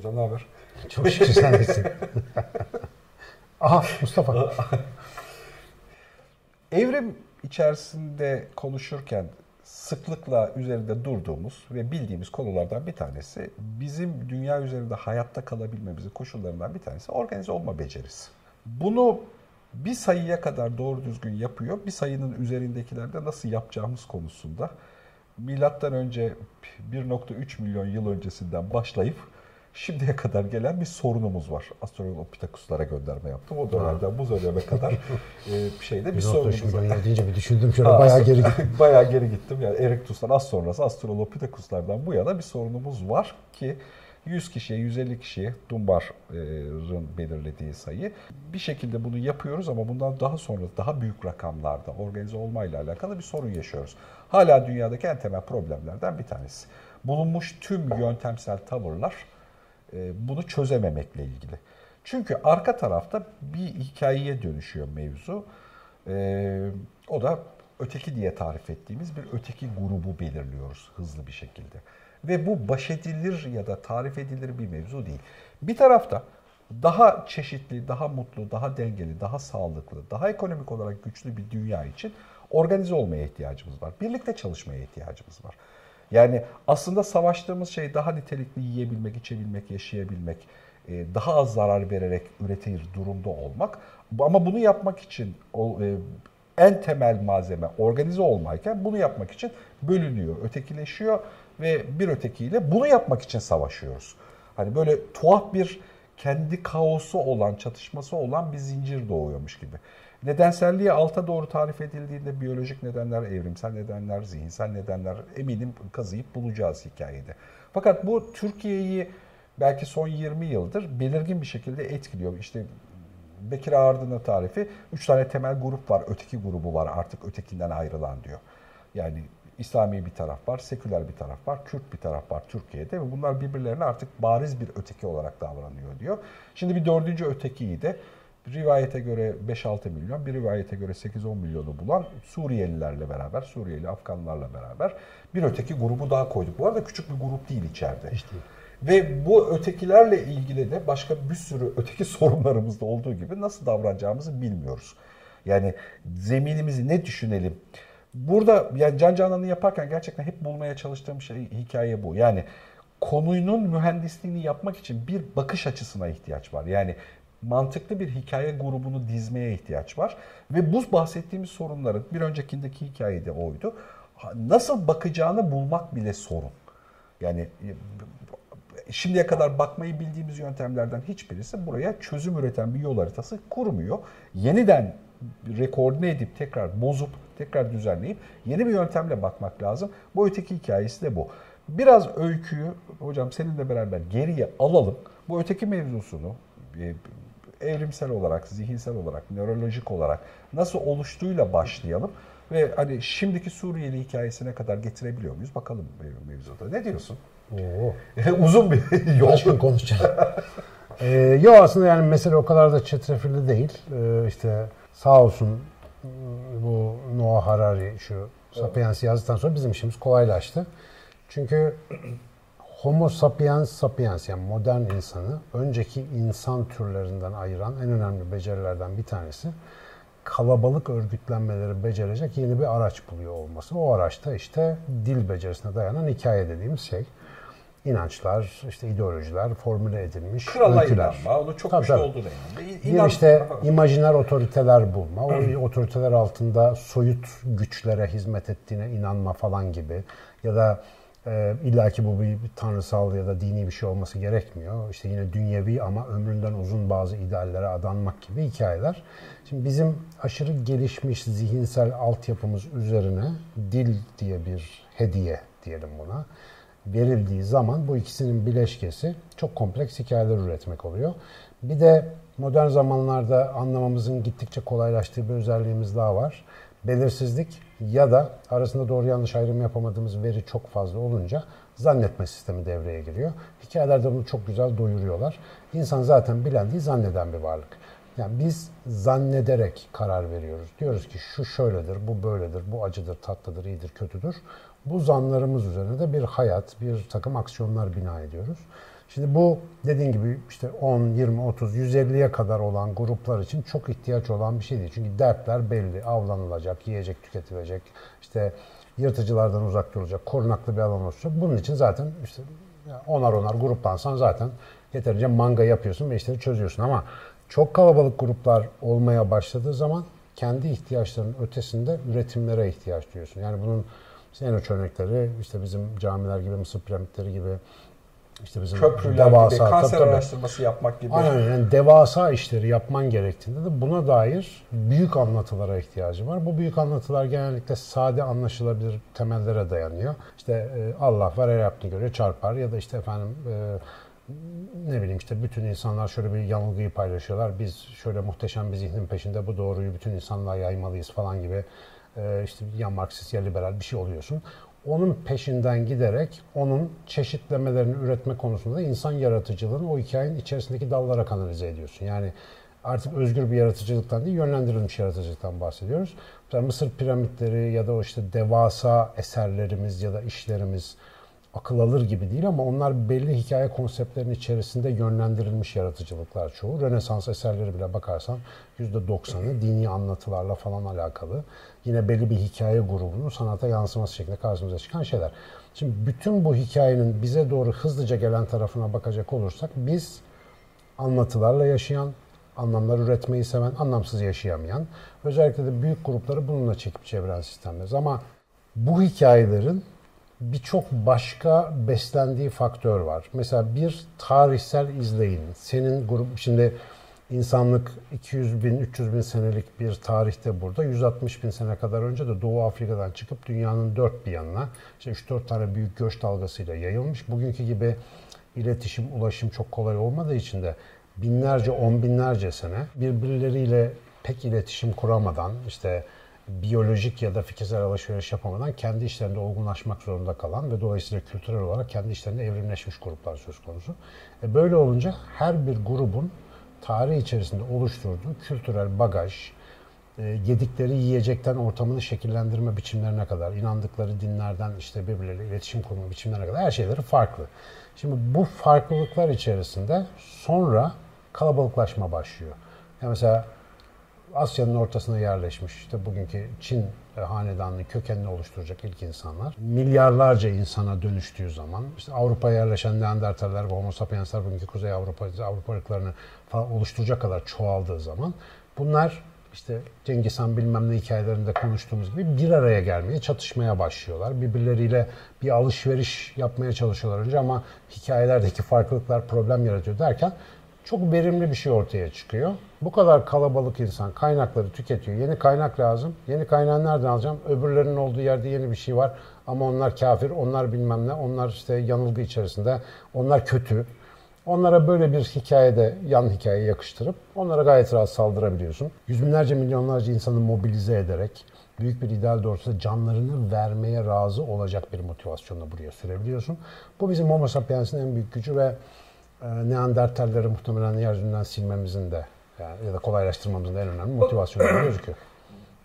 Hocam ne haber? Çok şükür sen nesin? Aha Mustafa. Evrim içerisinde konuşurken sıklıkla üzerinde durduğumuz ve bildiğimiz konulardan bir tanesi bizim dünya üzerinde hayatta kalabilmemizin koşullarından bir tanesi organize olma becerisi. Bunu bir sayıya kadar doğru düzgün yapıyor. Bir sayının üzerindekilerde nasıl yapacağımız konusunda milattan önce 1.3 milyon yıl öncesinden başlayıp şimdiye kadar gelen bir sorunumuz var. Astrolopithecus'lara gönderme yaptım. O dönemden bu döneme kadar e, şeyde bir sorunumuz var. Bir deyince bir düşündüm şöyle bayağı geri gittim. bayağı geri gittim. Yani Erectus'tan az sonrası Astrolopithecus'lardan bu yana bir sorunumuz var ki 100 kişiye, 150 kişiye Dunbar'ın belirlediği sayı. Bir şekilde bunu yapıyoruz ama bundan daha sonra daha büyük rakamlarda organize olmayla alakalı bir sorun yaşıyoruz. Hala dünyadaki en temel problemlerden bir tanesi. Bulunmuş tüm yöntemsel tavırlar bunu çözememekle ilgili. Çünkü arka tarafta bir hikayeye dönüşüyor mevzu. E, o da öteki diye tarif ettiğimiz bir öteki grubu belirliyoruz hızlı bir şekilde. Ve bu baş edilir ya da tarif edilir bir mevzu değil. Bir tarafta daha çeşitli, daha mutlu, daha dengeli, daha sağlıklı, daha ekonomik olarak güçlü bir dünya için organize olmaya ihtiyacımız var. Birlikte çalışmaya ihtiyacımız var. Yani aslında savaştığımız şey daha nitelikli yiyebilmek, içebilmek, yaşayabilmek, e, daha az zarar vererek üretir durumda olmak. Ama bunu yapmak için e, en temel malzeme organize olmayken bunu yapmak için bölünüyor, ötekileşiyor ve bir ötekiyle bunu yapmak için savaşıyoruz. Hani böyle tuhaf bir kendi kaosu olan, çatışması olan bir zincir doğuyormuş gibi. Nedenselliği alta doğru tarif edildiğinde biyolojik nedenler, evrimsel nedenler, zihinsel nedenler eminim kazıyıp bulacağız hikayede. Fakat bu Türkiye'yi belki son 20 yıldır belirgin bir şekilde etkiliyor. İşte Bekir Ağırdı'nın tarifi 3 tane temel grup var, öteki grubu var artık ötekinden ayrılan diyor. Yani İslami bir taraf var, seküler bir taraf var, Kürt bir taraf var Türkiye'de ve bunlar birbirlerine artık bariz bir öteki olarak davranıyor diyor. Şimdi bir dördüncü ötekiyi de rivayete göre 5-6 milyon, bir rivayete göre 8-10 milyonu bulan Suriyelilerle beraber, Suriyeli Afganlarla beraber bir öteki grubu daha koyduk. Bu arada küçük bir grup değil içeride. İşte. Ve bu ötekilerle ilgili de başka bir sürü öteki sorunlarımızda olduğu gibi nasıl davranacağımızı bilmiyoruz. Yani zeminimizi ne düşünelim? Burada yani Can Canan'ı yaparken gerçekten hep bulmaya çalıştığım şey hikaye bu. Yani konunun mühendisliğini yapmak için bir bakış açısına ihtiyaç var. Yani mantıklı bir hikaye grubunu dizmeye ihtiyaç var. Ve bu bahsettiğimiz sorunların bir öncekindeki hikayede oydu. Nasıl bakacağını bulmak bile sorun. Yani şimdiye kadar bakmayı bildiğimiz yöntemlerden hiçbirisi buraya çözüm üreten bir yol haritası kurmuyor. Yeniden rekorne edip tekrar bozup tekrar düzenleyip yeni bir yöntemle bakmak lazım. Bu öteki hikayesi de bu. Biraz öyküyü hocam seninle beraber geriye alalım. Bu öteki mevzusunu e, evrimsel olarak, zihinsel olarak, nörolojik olarak nasıl oluştuğuyla başlayalım. Ve hani şimdiki Suriyeli hikayesine kadar getirebiliyor muyuz? Bakalım mevzuda. Ne diyorsun? Oo. Uzun bir yol. Kaç gün konuşacağız. ee, yok aslında yani mesele o kadar da çetrefilli değil. Ee, işte sağ olsun bu Noah Harari şu Sapiens yazdıktan sonra bizim işimiz kolaylaştı. Çünkü Homo sapiens sapiens yani modern insanı önceki insan türlerinden ayıran en önemli becerilerden bir tanesi kalabalık örgütlenmeleri becerecek yeni bir araç buluyor olması. O araçta işte dil becerisine dayanan hikaye dediğimiz şey. İnançlar, işte ideolojiler, formüle edilmiş Krala öyküler. inanma, onu çok tabii, güçlü olduğuna inanma. İnan... Bir işte imajiner otoriteler bulma, o otoriteler altında soyut güçlere hizmet ettiğine inanma falan gibi. Ya da e, İlla ki bu bir, bir tanrısal ya da dini bir şey olması gerekmiyor. İşte yine dünyevi ama ömründen uzun bazı ideallere adanmak gibi hikayeler. Şimdi bizim aşırı gelişmiş zihinsel altyapımız üzerine dil diye bir hediye diyelim buna verildiği zaman bu ikisinin bileşkesi çok kompleks hikayeler üretmek oluyor. Bir de modern zamanlarda anlamamızın gittikçe kolaylaştığı bir özelliğimiz daha var. Belirsizlik ya da arasında doğru yanlış ayrım yapamadığımız veri çok fazla olunca zannetme sistemi devreye giriyor. Hikayelerde bunu çok güzel doyuruyorlar. İnsan zaten bilen değil zanneden bir varlık. Yani biz zannederek karar veriyoruz. Diyoruz ki şu şöyledir, bu böyledir, bu acıdır, tatlıdır, iyidir, kötüdür. Bu zanlarımız üzerine de bir hayat, bir takım aksiyonlar bina ediyoruz. Şimdi bu dediğin gibi işte 10, 20, 30, 150'ye kadar olan gruplar için çok ihtiyaç olan bir şey değil. Çünkü dertler belli. Avlanılacak, yiyecek tüketilecek, işte yırtıcılardan uzak durulacak, korunaklı bir alan olacak. Bunun için zaten işte onar onar gruplansan zaten yeterince manga yapıyorsun ve işleri çözüyorsun. Ama çok kalabalık gruplar olmaya başladığı zaman kendi ihtiyaçlarının ötesinde üretimlere ihtiyaç duyuyorsun. Yani bunun en uç örnekleri işte bizim camiler gibi, Mısır piramitleri gibi, işte bizim Köprüler devasa, gibi, kanser tabii, araştırması yapmak gibi. Aynen yani devasa işleri yapman gerektiğinde de buna dair büyük anlatılara ihtiyacı var. Bu büyük anlatılar genellikle sade anlaşılabilir temellere dayanıyor. İşte e, Allah var her yaptığını göre çarpar ya da işte efendim e, ne bileyim işte bütün insanlar şöyle bir yanılgıyı paylaşıyorlar. Biz şöyle muhteşem bir zihnin peşinde bu doğruyu bütün insanlığa yaymalıyız falan gibi işte ya Marksist ya liberal bir şey oluyorsun. Onun peşinden giderek onun çeşitlemelerini üretme konusunda insan yaratıcılığını o hikayenin içerisindeki dallara kanalize ediyorsun. Yani artık özgür bir yaratıcılıktan değil, yönlendirilmiş yaratıcılıktan bahsediyoruz. Mesela Mısır piramitleri ya da o işte devasa eserlerimiz ya da işlerimiz akıl alır gibi değil ama onlar belli hikaye konseptlerinin içerisinde yönlendirilmiş yaratıcılıklar çoğu. Rönesans eserleri bile bakarsan %90'ı dini anlatılarla falan alakalı. Yine belli bir hikaye grubunun sanata yansıması şeklinde karşımıza çıkan şeyler. Şimdi bütün bu hikayenin bize doğru hızlıca gelen tarafına bakacak olursak biz anlatılarla yaşayan, anlamlar üretmeyi seven, anlamsız yaşayamayan, özellikle de büyük grupları bununla çekip çeviren sistemleriz. Ama bu hikayelerin birçok başka beslendiği faktör var. Mesela bir tarihsel izleyin. Senin grup şimdi insanlık 200 bin, 300 bin senelik bir tarihte burada. 160 bin sene kadar önce de Doğu Afrika'dan çıkıp dünyanın dört bir yanına işte 3-4 tane büyük göç dalgasıyla yayılmış. Bugünkü gibi iletişim, ulaşım çok kolay olmadığı için de binlerce, on binlerce sene birbirleriyle pek iletişim kuramadan işte biyolojik ya da fikirsel alışveriş yapamadan kendi işlerinde olgunlaşmak zorunda kalan ve dolayısıyla kültürel olarak kendi işlerinde evrimleşmiş gruplar söz konusu. E böyle olunca her bir grubun tarih içerisinde oluşturduğu kültürel bagaj, e, yedikleri yiyecekten ortamını şekillendirme biçimlerine kadar, inandıkları dinlerden işte birbirleriyle iletişim kurma biçimlerine kadar her şeyleri farklı. Şimdi bu farklılıklar içerisinde sonra kalabalıklaşma başlıyor. Yani mesela Asya'nın ortasına yerleşmiş işte bugünkü Çin hanedanlığı kökenini oluşturacak ilk insanlar. Milyarlarca insana dönüştüğü zaman işte Avrupa'ya yerleşen Neandertaller ve Homo sapiensler bugünkü Kuzey Avrupa, Avrupa ırklarını oluşturacak kadar çoğaldığı zaman bunlar işte Cengiz Han bilmem ne hikayelerinde konuştuğumuz gibi bir araya gelmeye, çatışmaya başlıyorlar. Birbirleriyle bir alışveriş yapmaya çalışıyorlar önce ama hikayelerdeki farklılıklar problem yaratıyor derken çok verimli bir şey ortaya çıkıyor. Bu kadar kalabalık insan kaynakları tüketiyor. Yeni kaynak lazım. Yeni kaynağı nereden alacağım? Öbürlerinin olduğu yerde yeni bir şey var. Ama onlar kafir, onlar bilmem ne, onlar işte yanılgı içerisinde, onlar kötü. Onlara böyle bir hikayede yan hikaye yakıştırıp onlara gayet rahat saldırabiliyorsun. Yüz binlerce milyonlarca insanı mobilize ederek büyük bir ideal doğrultusunda canlarını vermeye razı olacak bir motivasyonla buraya sürebiliyorsun. Bu bizim Homo sapiens'in en büyük gücü ve Neandertalleri muhtemelen yeryüzünden silmemizin de yani ya da kolaylaştırmamızın da en önemli motivasyonu gözüküyor.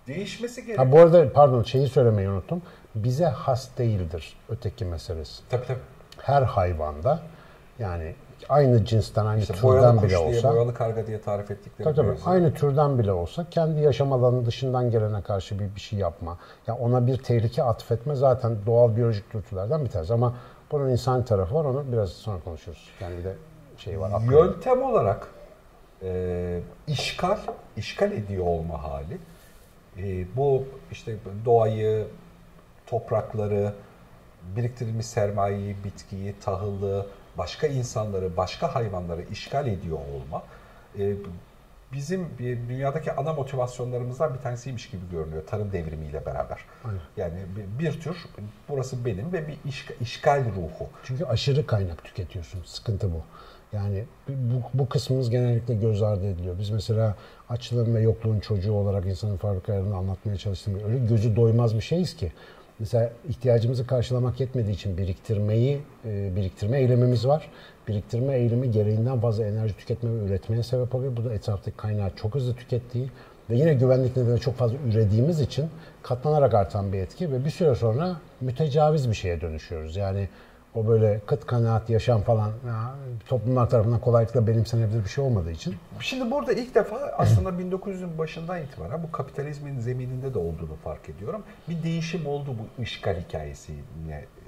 Değişmesi gerekiyor. Ha bu arada pardon şeyi söylemeyi unuttum. Bize has değildir öteki meselesi. Tabii tabii. Her hayvanda yani aynı cinsten, aynı İşte türden bile diye, olsa boyalı karga diye tarif ettikleri Tabii tabii. mevzu. Aynı türden bile olsa kendi yaşam alanının dışından gelene karşı bir, bir şey yapma. Ya yani ona bir tehlike atfetme zaten doğal biyolojik dürtülerden bir tanesi. Ama bunun insan tarafı var. Onu biraz sonra konuşuruz. Yani bir de şey var. aklı- Yöntem olarak e, işgal, işgal ediyor olma hali. E, bu işte doğayı, toprakları, biriktirilmiş sermayeyi, bitkiyi, tahıllı, başka insanları, başka hayvanları işgal ediyor olma. E, bizim dünyadaki ana motivasyonlarımızdan bir tanesiymiş gibi görünüyor tarım devrimiyle beraber. Yani bir, bir tür burası benim ve bir işgal, işgal ruhu. Çünkü aşırı kaynak tüketiyorsun. Sıkıntı bu. Yani bu, bu kısmımız genellikle göz ardı ediliyor. Biz mesela açlığın ve yokluğun çocuğu olarak insanın fabrikalarını anlatmaya çalıştığımız öyle gözü doymaz bir şeyiz ki. Mesela ihtiyacımızı karşılamak yetmediği için biriktirmeyi, e, biriktirme eylemimiz var. Biriktirme eylemi gereğinden fazla enerji tüketme ve üretmeye sebep oluyor. Bu da etraftaki kaynağı çok hızlı tükettiği ve yine güvenlik nedeniyle çok fazla ürediğimiz için katlanarak artan bir etki ve bir süre sonra mütecaviz bir şeye dönüşüyoruz. Yani o böyle kıt kanaat yaşam falan ya, toplumlar tarafından kolaylıkla benimsenebilir bir şey olmadığı için. Şimdi burada ilk defa aslında 1900'ün başından itibaren bu kapitalizmin zemininde de olduğunu fark ediyorum. Bir değişim oldu bu işgal hikayesi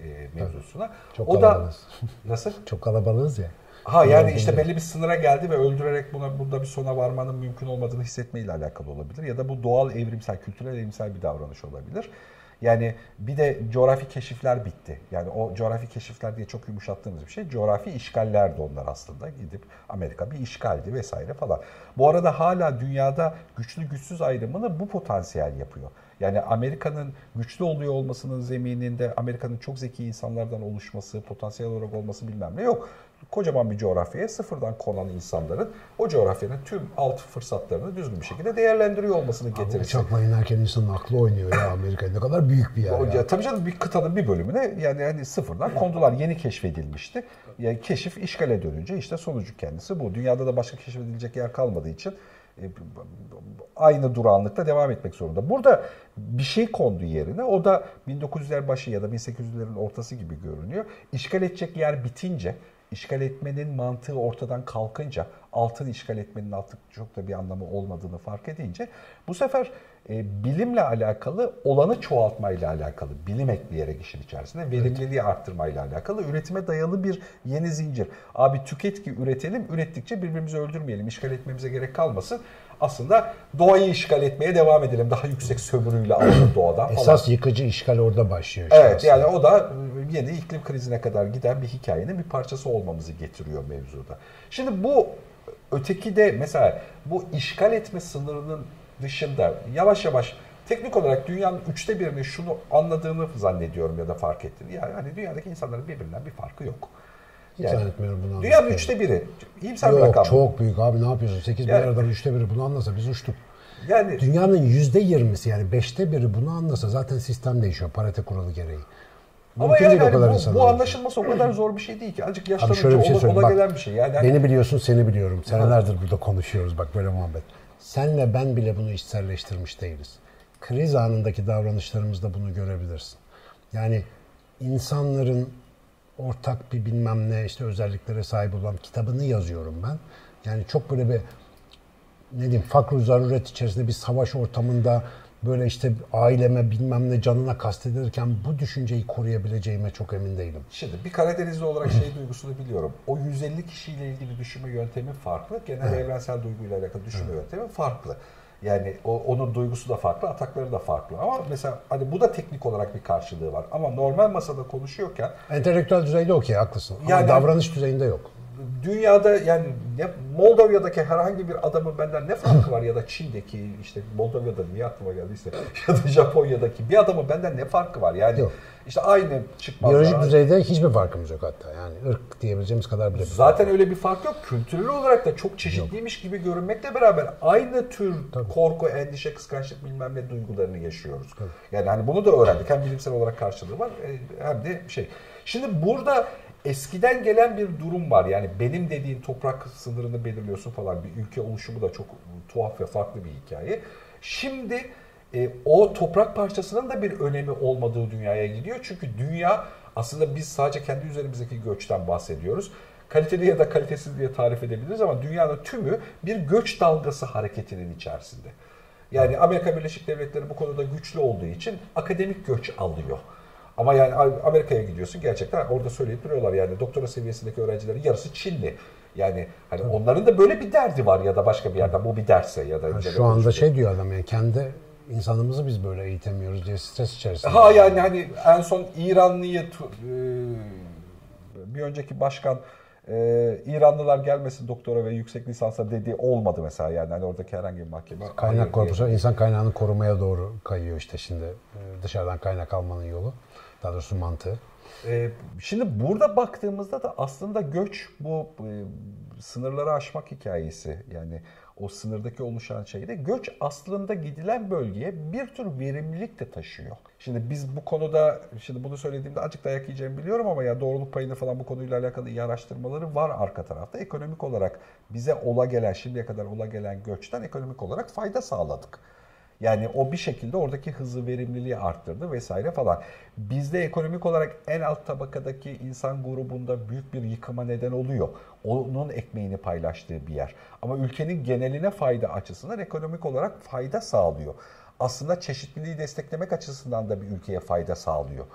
e, mevzusuna. Çok o kalabalığız. da nasıl? Çok kalabalığız ya. Ha yani işte belli bir sınıra geldi ve öldürerek buna burada bir sona varmanın mümkün olmadığını hissetmeyle alakalı olabilir. Ya da bu doğal evrimsel, kültürel evrimsel bir davranış olabilir. Yani bir de coğrafi keşifler bitti. Yani o coğrafi keşifler diye çok yumuşattığımız bir şey. Coğrafi işgallerdi onlar aslında. Gidip Amerika bir işgaldi vesaire falan. Bu arada hala dünyada güçlü güçsüz ayrımını bu potansiyel yapıyor. Yani Amerika'nın güçlü oluyor olmasının zemininde Amerika'nın çok zeki insanlardan oluşması, potansiyel olarak olması bilmem ne yok. Kocaman bir coğrafyaya sıfırdan konan insanların o coğrafyanın tüm alt fırsatlarını düzgün bir şekilde değerlendiriyor olmasını getirisi. Uçakla inerken insanın aklı oynuyor ya Amerika ne kadar büyük bir yer. Ya. Ya. Tabii canım bir kıtanın bir bölümüne yani yani sıfırdan kondular. Yeni keşfedilmişti. Yani keşif işgale dönünce işte sonucu kendisi bu. Dünyada da başka keşfedilecek yer kalmadığı için e, aynı durağanlıkta devam etmek zorunda. Burada bir şey kondu yerine o da 1900'ler başı ya da 1800'lerin ortası gibi görünüyor. İşgal edecek yer bitince işgal etmenin mantığı ortadan kalkınca, altın işgal etmenin artık çok da bir anlamı olmadığını fark edince bu sefer e, bilimle alakalı olanı çoğaltmayla alakalı, bilim ekleyerek işin içerisinde verimliliği arttırmayla alakalı üretime dayalı bir yeni zincir. Abi tüket ki üretelim, ürettikçe birbirimizi öldürmeyelim, işgal etmemize gerek kalmasın. Aslında doğayı işgal etmeye devam edelim. Daha yüksek sömürüyle alalım doğadan falan. Esas yıkıcı işgal orada başlıyor. Evet aslında. yani o da yeni iklim krizine kadar giden bir hikayenin bir parçası olmamızı getiriyor mevzuda. Şimdi bu öteki de mesela bu işgal etme sınırının dışında yavaş yavaş teknik olarak dünyanın üçte birini şunu anladığını zannediyorum ya da fark ettiğini. Yani hani dünyadaki insanların birbirinden bir farkı yok. Hiç Yani zannetmiyorum bunu. Anlatmayı. üçte biri. İyimser bir Yok rakam. çok büyük abi ne yapıyorsun? 8 Yani- milyardan üçte biri bunu anlasa biz uçtuk. Yani Dünyanın yüzde yirmisi yani beşte biri bunu anlasa zaten sistem değişiyor parite kuralı gereği. ama Mümkün yani değil o hani kadar bu, bu anlaşılması o kadar zor bir şey değil ki. Azıcık yaşlanınca şöyle bir şey ola, ola Bak, gelen bir şey. Yani hani- Beni biliyorsun seni biliyorum. Senelerdir burada konuşuyoruz bak böyle muhabbet. Senle ben bile bunu içselleştirmiş değiliz. Kriz anındaki davranışlarımızda bunu görebilirsin. Yani insanların ortak bir bilmem ne işte özelliklere sahip olan kitabını yazıyorum ben. Yani çok böyle bir ne diyeyim fakr zaruret içerisinde bir savaş ortamında böyle işte aileme bilmem ne canına kastedilirken bu düşünceyi koruyabileceğime çok emin değilim. Şimdi bir Karadenizli olarak şey duygusunu biliyorum. O 150 kişiyle ilgili düşünme yöntemi farklı. Genel evrensel duyguyla alakalı düşünme yöntemi farklı. Yani o, onun duygusu da farklı, atakları da farklı. Ama mesela hani bu da teknik olarak bir karşılığı var. Ama normal masada konuşuyorken Entelektüel düzeyde okey haklısın. Ama Yani- davranış düzeyinde yok. Dünyada yani ne, Moldova'daki herhangi bir adamın benden ne farkı var ya da Çin'deki işte Moldova'da niye aklıma geldiyse ya da Japonya'daki bir adamın benden ne farkı var? Yani Yok. işte aynı çıkmazlar. Biyolojik düzeyde hiçbir farkımız yok hatta. Yani ırk diyebileceğimiz kadar bile. Zaten öyle bir fark yok. Kültürel olarak da çok çeşitliymiş gibi görünmekle beraber aynı tür korku, endişe, kıskançlık bilmem ne duygularını yaşıyoruz. Yani hani bunu da öğrendik. Hem bilimsel olarak karşılığı var e, hem de şey. Şimdi burada eskiden gelen bir durum var. Yani benim dediğin toprak sınırını belirliyorsun falan bir ülke oluşumu da çok tuhaf ve farklı bir hikaye. Şimdi e, o toprak parçasının da bir önemi olmadığı dünyaya gidiyor. Çünkü dünya aslında biz sadece kendi üzerimizdeki göçten bahsediyoruz. Kaliteli ya da kalitesiz diye tarif edebiliriz ama dünyanın tümü bir göç dalgası hareketinin içerisinde. Yani Amerika Birleşik Devletleri bu konuda güçlü olduğu için akademik göç alıyor. Ama yani Amerika'ya gidiyorsun gerçekten orada söyleyip duruyorlar yani doktora seviyesindeki öğrencilerin yarısı Çinli. Yani hani onların da böyle bir derdi var ya da başka bir yerden bu bir derse ya da Ha, Şu anda konuşuyor. şey diyor adam yani kendi insanımızı biz böyle eğitemiyoruz diye stres içerisinde. Ha yani hani en son İranlıyı bir önceki başkan e, İranlılar gelmesin doktora ve yüksek lisansa dediği olmadı mesela yani hani oradaki herhangi bir mahkeme. Kaynak korpusu insan kaynağını korumaya doğru kayıyor işte şimdi Ee, dışarıdan kaynak almanın yolu. Daha doğrusu mantığı. Ee, şimdi burada baktığımızda da aslında göç bu e, sınırları aşmak hikayesi yani o sınırdaki oluşan şeyde göç aslında gidilen bölgeye bir tür verimlilik de taşıyor. Şimdi biz bu konuda şimdi bunu söylediğimde acık dayak yiyeceğimi biliyorum ama ya doğruluk payını falan bu konuyla alakalı iyi araştırmaları var arka tarafta. Ekonomik olarak bize ola gelen şimdiye kadar ola gelen göçten ekonomik olarak fayda sağladık. Yani o bir şekilde oradaki hızı, verimliliği arttırdı vesaire falan. Bizde ekonomik olarak en alt tabakadaki insan grubunda büyük bir yıkıma neden oluyor. Onun ekmeğini paylaştığı bir yer. Ama ülkenin geneline fayda açısından ekonomik olarak fayda sağlıyor. Aslında çeşitliliği desteklemek açısından da bir ülkeye fayda sağlıyor.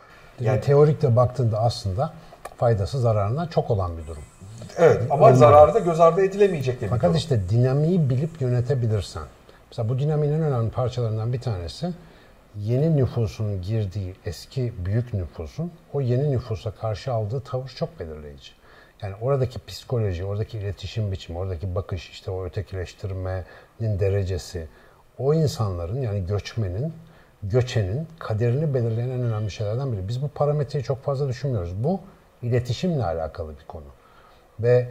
Yani teorikte baktığında aslında faydası zararından çok olan bir durum. Evet ama Olmalı. zararı da göz ardı edilemeyecek de Fakat işte dinamiği bilip yönetebilirsen. Mesela bu dinamiğin en önemli parçalarından bir tanesi yeni nüfusun girdiği eski büyük nüfusun o yeni nüfusa karşı aldığı tavır çok belirleyici. Yani oradaki psikoloji, oradaki iletişim biçimi, oradaki bakış, işte o ötekileştirmenin derecesi, o insanların yani göçmenin, göçenin kaderini belirleyen en önemli şeylerden biri. Biz bu parametreyi çok fazla düşünmüyoruz. Bu iletişimle alakalı bir konu. Ve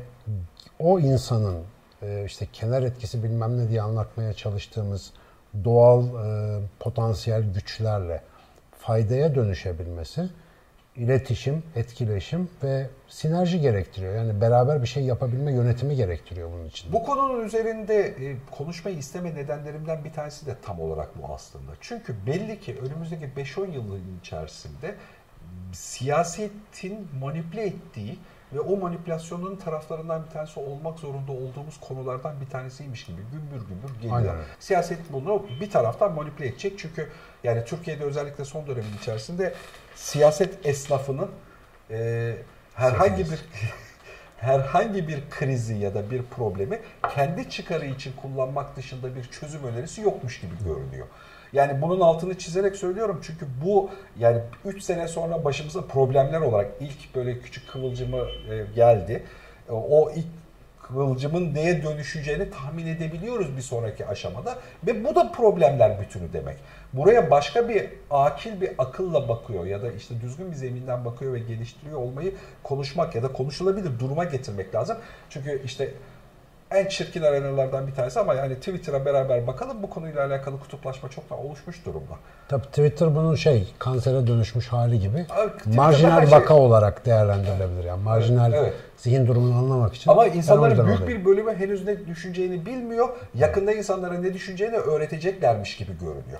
o insanın e, işte kenar etkisi bilmem ne diye anlatmaya çalıştığımız doğal e, potansiyel güçlerle faydaya dönüşebilmesi iletişim, etkileşim ve sinerji gerektiriyor. Yani beraber bir şey yapabilme yönetimi gerektiriyor bunun için. Bu konunun üzerinde e, konuşmayı isteme nedenlerimden bir tanesi de tam olarak bu aslında. Çünkü belli ki önümüzdeki 5-10 yılın içerisinde siyasetin manipüle ettiği ve o manipülasyonun taraflarından bir tanesi olmak zorunda olduğumuz konulardan bir tanesiymiş gibi gümbür gümbür geliyor. Aynen. Siyaset bunu bir taraftan manipüle edecek çünkü yani Türkiye'de özellikle son dönemin içerisinde siyaset esnafının e, herhangi bir herhangi bir krizi ya da bir problemi kendi çıkarı için kullanmak dışında bir çözüm önerisi yokmuş gibi görünüyor. Yani bunun altını çizerek söylüyorum çünkü bu yani 3 sene sonra başımıza problemler olarak ilk böyle küçük kıvılcımı e, geldi. E, o ilk kıvılcımın neye dönüşeceğini tahmin edebiliyoruz bir sonraki aşamada ve bu da problemler bütünü demek. Buraya başka bir akil bir akılla bakıyor ya da işte düzgün bir zeminden bakıyor ve geliştiriyor olmayı konuşmak ya da konuşulabilir duruma getirmek lazım. Çünkü işte en çirkin arenalardan bir tanesi ama yani Twitter'a beraber bakalım bu konuyla alakalı kutuplaşma çoktan oluşmuş durumda. Tabii Twitter bunun şey kansere dönüşmüş hali gibi Abi, marjinal şey... vaka olarak değerlendirilebilir. Yani marjinal evet. zihin durumunu anlamak için. Ama insanların büyük bir bölümü henüz ne düşüneceğini bilmiyor. Yakında insanlara ne düşüneceğini öğreteceklermiş gibi görünüyor.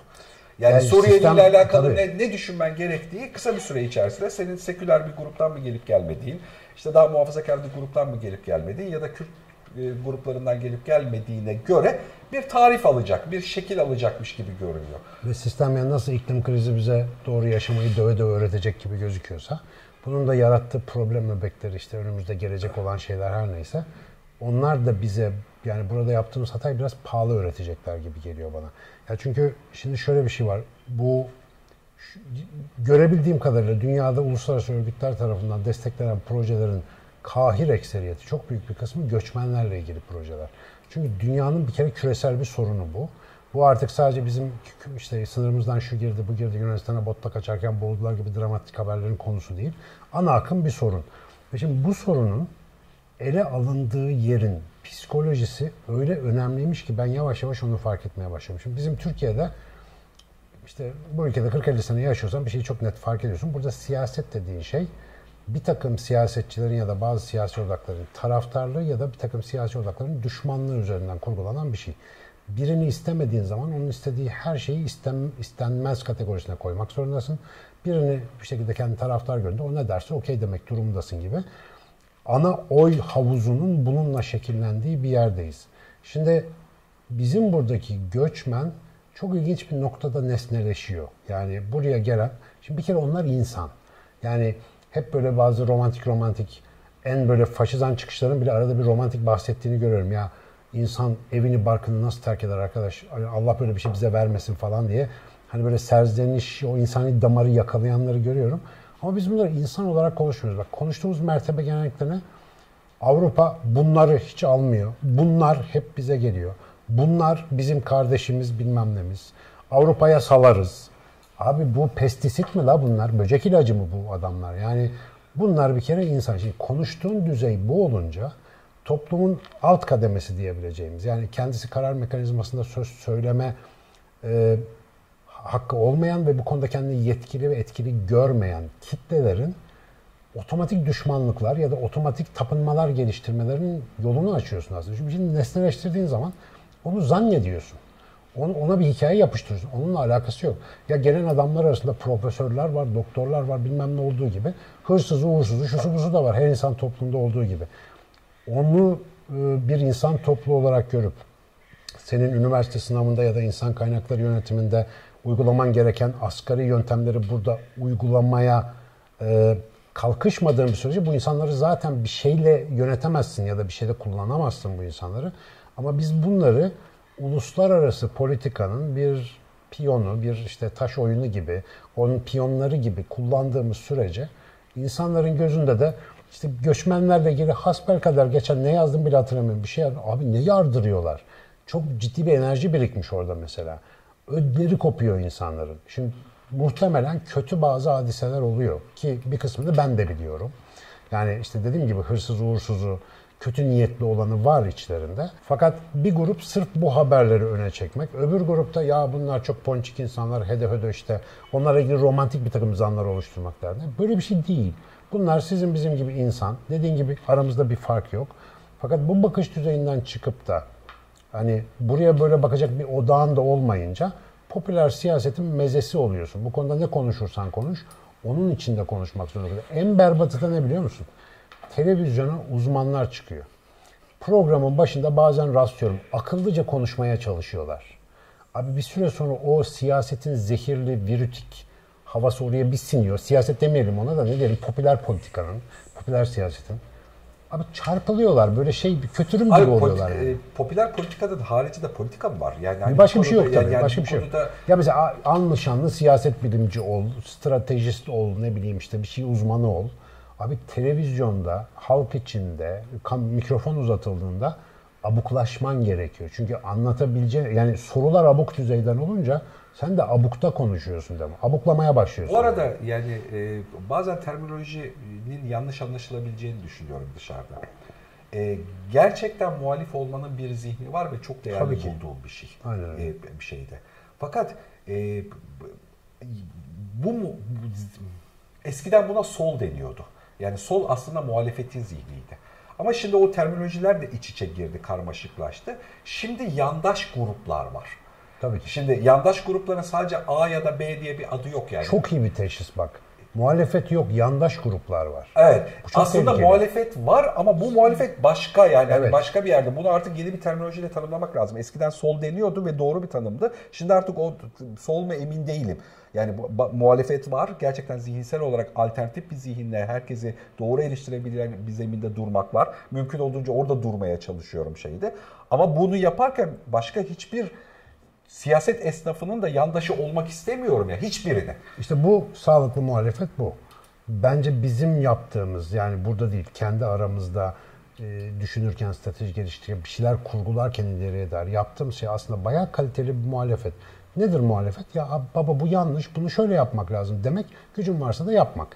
Yani, yani Suriye ile alakalı ne, ne düşünmen gerektiği kısa bir süre içerisinde senin seküler bir gruptan mı gelip gelmediğin, işte daha muhafazakar bir gruptan mı gelip gelmediğin ya da Kürt gruplarından gelip gelmediğine göre bir tarif alacak, bir şekil alacakmış gibi görünüyor. Ve sistem yani nasıl iklim krizi bize doğru yaşamayı döve döve öğretecek gibi gözüküyorsa bunun da yarattığı problem bebekleri işte önümüzde gelecek olan şeyler her neyse onlar da bize yani burada yaptığımız hatayı biraz pahalı öğretecekler gibi geliyor bana. Ya çünkü şimdi şöyle bir şey var. Bu görebildiğim kadarıyla dünyada uluslararası örgütler tarafından desteklenen projelerin kahir ekseriyeti, çok büyük bir kısmı göçmenlerle ilgili projeler. Çünkü dünyanın bir kere küresel bir sorunu bu. Bu artık sadece bizim işte sınırımızdan şu girdi, bu girdi, Yunanistan'a botla kaçarken boğuldular gibi dramatik haberlerin konusu değil. Ana akım bir sorun. Ve şimdi bu sorunun ele alındığı yerin psikolojisi öyle önemliymiş ki ben yavaş yavaş onu fark etmeye başladım. Şimdi bizim Türkiye'de işte bu ülkede 40-50 sene yaşıyorsan bir şeyi çok net fark ediyorsun. Burada siyaset dediğin şey bir takım siyasetçilerin ya da bazı siyasi odakların taraftarlığı ya da bir takım siyasi odakların düşmanlığı üzerinden kurgulanan bir şey. Birini istemediğin zaman onun istediği her şeyi istem, istenmez kategorisine koymak zorundasın. Birini bir şekilde kendi taraftar görünce o ne derse okey demek durumundasın gibi. Ana oy havuzunun bununla şekillendiği bir yerdeyiz. Şimdi bizim buradaki göçmen çok ilginç bir noktada nesneleşiyor. Yani buraya gelen, şimdi bir kere onlar insan. Yani hep böyle bazı romantik romantik en böyle faşizan çıkışların bile arada bir romantik bahsettiğini görüyorum. Ya insan evini barkını nasıl terk eder arkadaş? Allah böyle bir şey bize vermesin falan diye. Hani böyle serzeniş, o insani damarı yakalayanları görüyorum. Ama biz bunları insan olarak konuşmuyoruz. Bak konuştuğumuz mertebe genellikle ne? Avrupa bunları hiç almıyor. Bunlar hep bize geliyor. Bunlar bizim kardeşimiz bilmem nemiz. Avrupa'ya salarız. Abi bu pestisit mi la bunlar? Böcek ilacı mı bu adamlar? Yani bunlar bir kere insan. Şimdi konuştuğun düzey bu olunca toplumun alt kademesi diyebileceğimiz yani kendisi karar mekanizmasında söz söyleme e, hakkı olmayan ve bu konuda kendini yetkili ve etkili görmeyen kitlelerin otomatik düşmanlıklar ya da otomatik tapınmalar geliştirmelerinin yolunu açıyorsun aslında. Çünkü şimdi nesneleştirdiğin zaman onu zannediyorsun. Onu, ona bir hikaye yapıştırıyorsun. Onunla alakası yok. Ya gelen adamlar arasında profesörler var, doktorlar var bilmem ne olduğu gibi. Hırsızı, uğursuzu, şusu busu da var. Her insan toplumda olduğu gibi. Onu e, bir insan toplu olarak görüp senin üniversite sınavında ya da insan kaynakları yönetiminde uygulaman gereken asgari yöntemleri burada uygulamaya e, kalkışmadığın bir sürece bu insanları zaten bir şeyle yönetemezsin ya da bir şeyle kullanamazsın bu insanları. Ama biz bunları uluslararası politikanın bir piyonu, bir işte taş oyunu gibi, onun piyonları gibi kullandığımız sürece insanların gözünde de işte göçmenlerle ilgili hasbel kadar geçen ne yazdım bile hatırlamıyorum. Bir şey abi ne yardırıyorlar. Çok ciddi bir enerji birikmiş orada mesela. Ödleri kopuyor insanların. Şimdi muhtemelen kötü bazı hadiseler oluyor ki bir kısmını ben de biliyorum. Yani işte dediğim gibi hırsız uğursuzu, kötü niyetli olanı var içlerinde. Fakat bir grup sırf bu haberleri öne çekmek, öbür grupta ya bunlar çok ponçik insanlar, hede hede işte onlarla ilgili romantik bir takım zanlar oluşturmak derdi. Böyle bir şey değil. Bunlar sizin bizim gibi insan. Dediğin gibi aramızda bir fark yok. Fakat bu bakış düzeyinden çıkıp da hani buraya böyle bakacak bir odağın da olmayınca popüler siyasetin mezesi oluyorsun. Bu konuda ne konuşursan konuş, onun içinde konuşmak zorunda. En berbatı da ne biliyor musun? Televizyona uzmanlar çıkıyor. Programın başında bazen rastlıyorum. Akıllıca konuşmaya çalışıyorlar. Abi bir süre sonra o siyasetin zehirli, virütik havası oraya bir siniyor. Siyaset demeyelim ona da ne diyelim popüler politikanın, popüler siyasetin. Abi çarpılıyorlar böyle şey bir kötürüm gibi Abi, oluyorlar. politi- yani. e, popüler politikadan haricinde politika mı var? Yani hani Başka bir şey yok tabii. yani başka bir şey yok. konuda- Ya mesela anlı şanlı siyaset bilimci ol, stratejist ol, ne bileyim işte bir şey uzmanı ol. Abi televizyonda, halk içinde, mikrofon uzatıldığında abuklaşman gerekiyor. Çünkü anlatabileceğin, yani sorular abuk düzeyden olunca sen de abukta konuşuyorsun mi? Abuklamaya başlıyorsun. Bu arada yani e, bazen terminolojinin yanlış anlaşılabileceğini düşünüyorum dışarıda. E, gerçekten muhalif olmanın bir zihni var ve çok değerli Tabii ki. bulduğum bir şey. Aynen öyle. E, bir şeyde. Fakat e, bu bu- eskiden buna sol deniyordu. Yani sol aslında muhalefetin zihniydi. Ama şimdi o terminolojiler de iç içe girdi, karmaşıklaştı. Şimdi yandaş gruplar var. Tabii ki. Şimdi yandaş grupların sadece A ya da B diye bir adı yok yani. Çok iyi bir teşhis bak. Muhalefet yok, yandaş gruplar var. Evet. Aslında tehlikeli. muhalefet var ama bu muhalefet başka yani Evet. başka bir yerde. Bunu artık yeni bir terminolojiyle tanımlamak lazım. Eskiden sol deniyordu ve doğru bir tanımdı. Şimdi artık o sol mu emin değilim. Yani muhalefet var. Gerçekten zihinsel olarak alternatif bir zihinle herkesi doğru eleştirebilen bir zeminde durmak var. Mümkün olduğunca orada durmaya çalışıyorum şeyde. Ama bunu yaparken başka hiçbir siyaset esnafının da yandaşı olmak istemiyorum ya hiçbirini. İşte bu sağlıklı muhalefet bu. Bence bizim yaptığımız yani burada değil kendi aramızda e, düşünürken strateji geliştirirken bir şeyler kurgularken ileriye dair yaptığımız şey aslında bayağı kaliteli bir muhalefet. Nedir muhalefet? Ya baba bu yanlış bunu şöyle yapmak lazım demek gücün varsa da yapmak.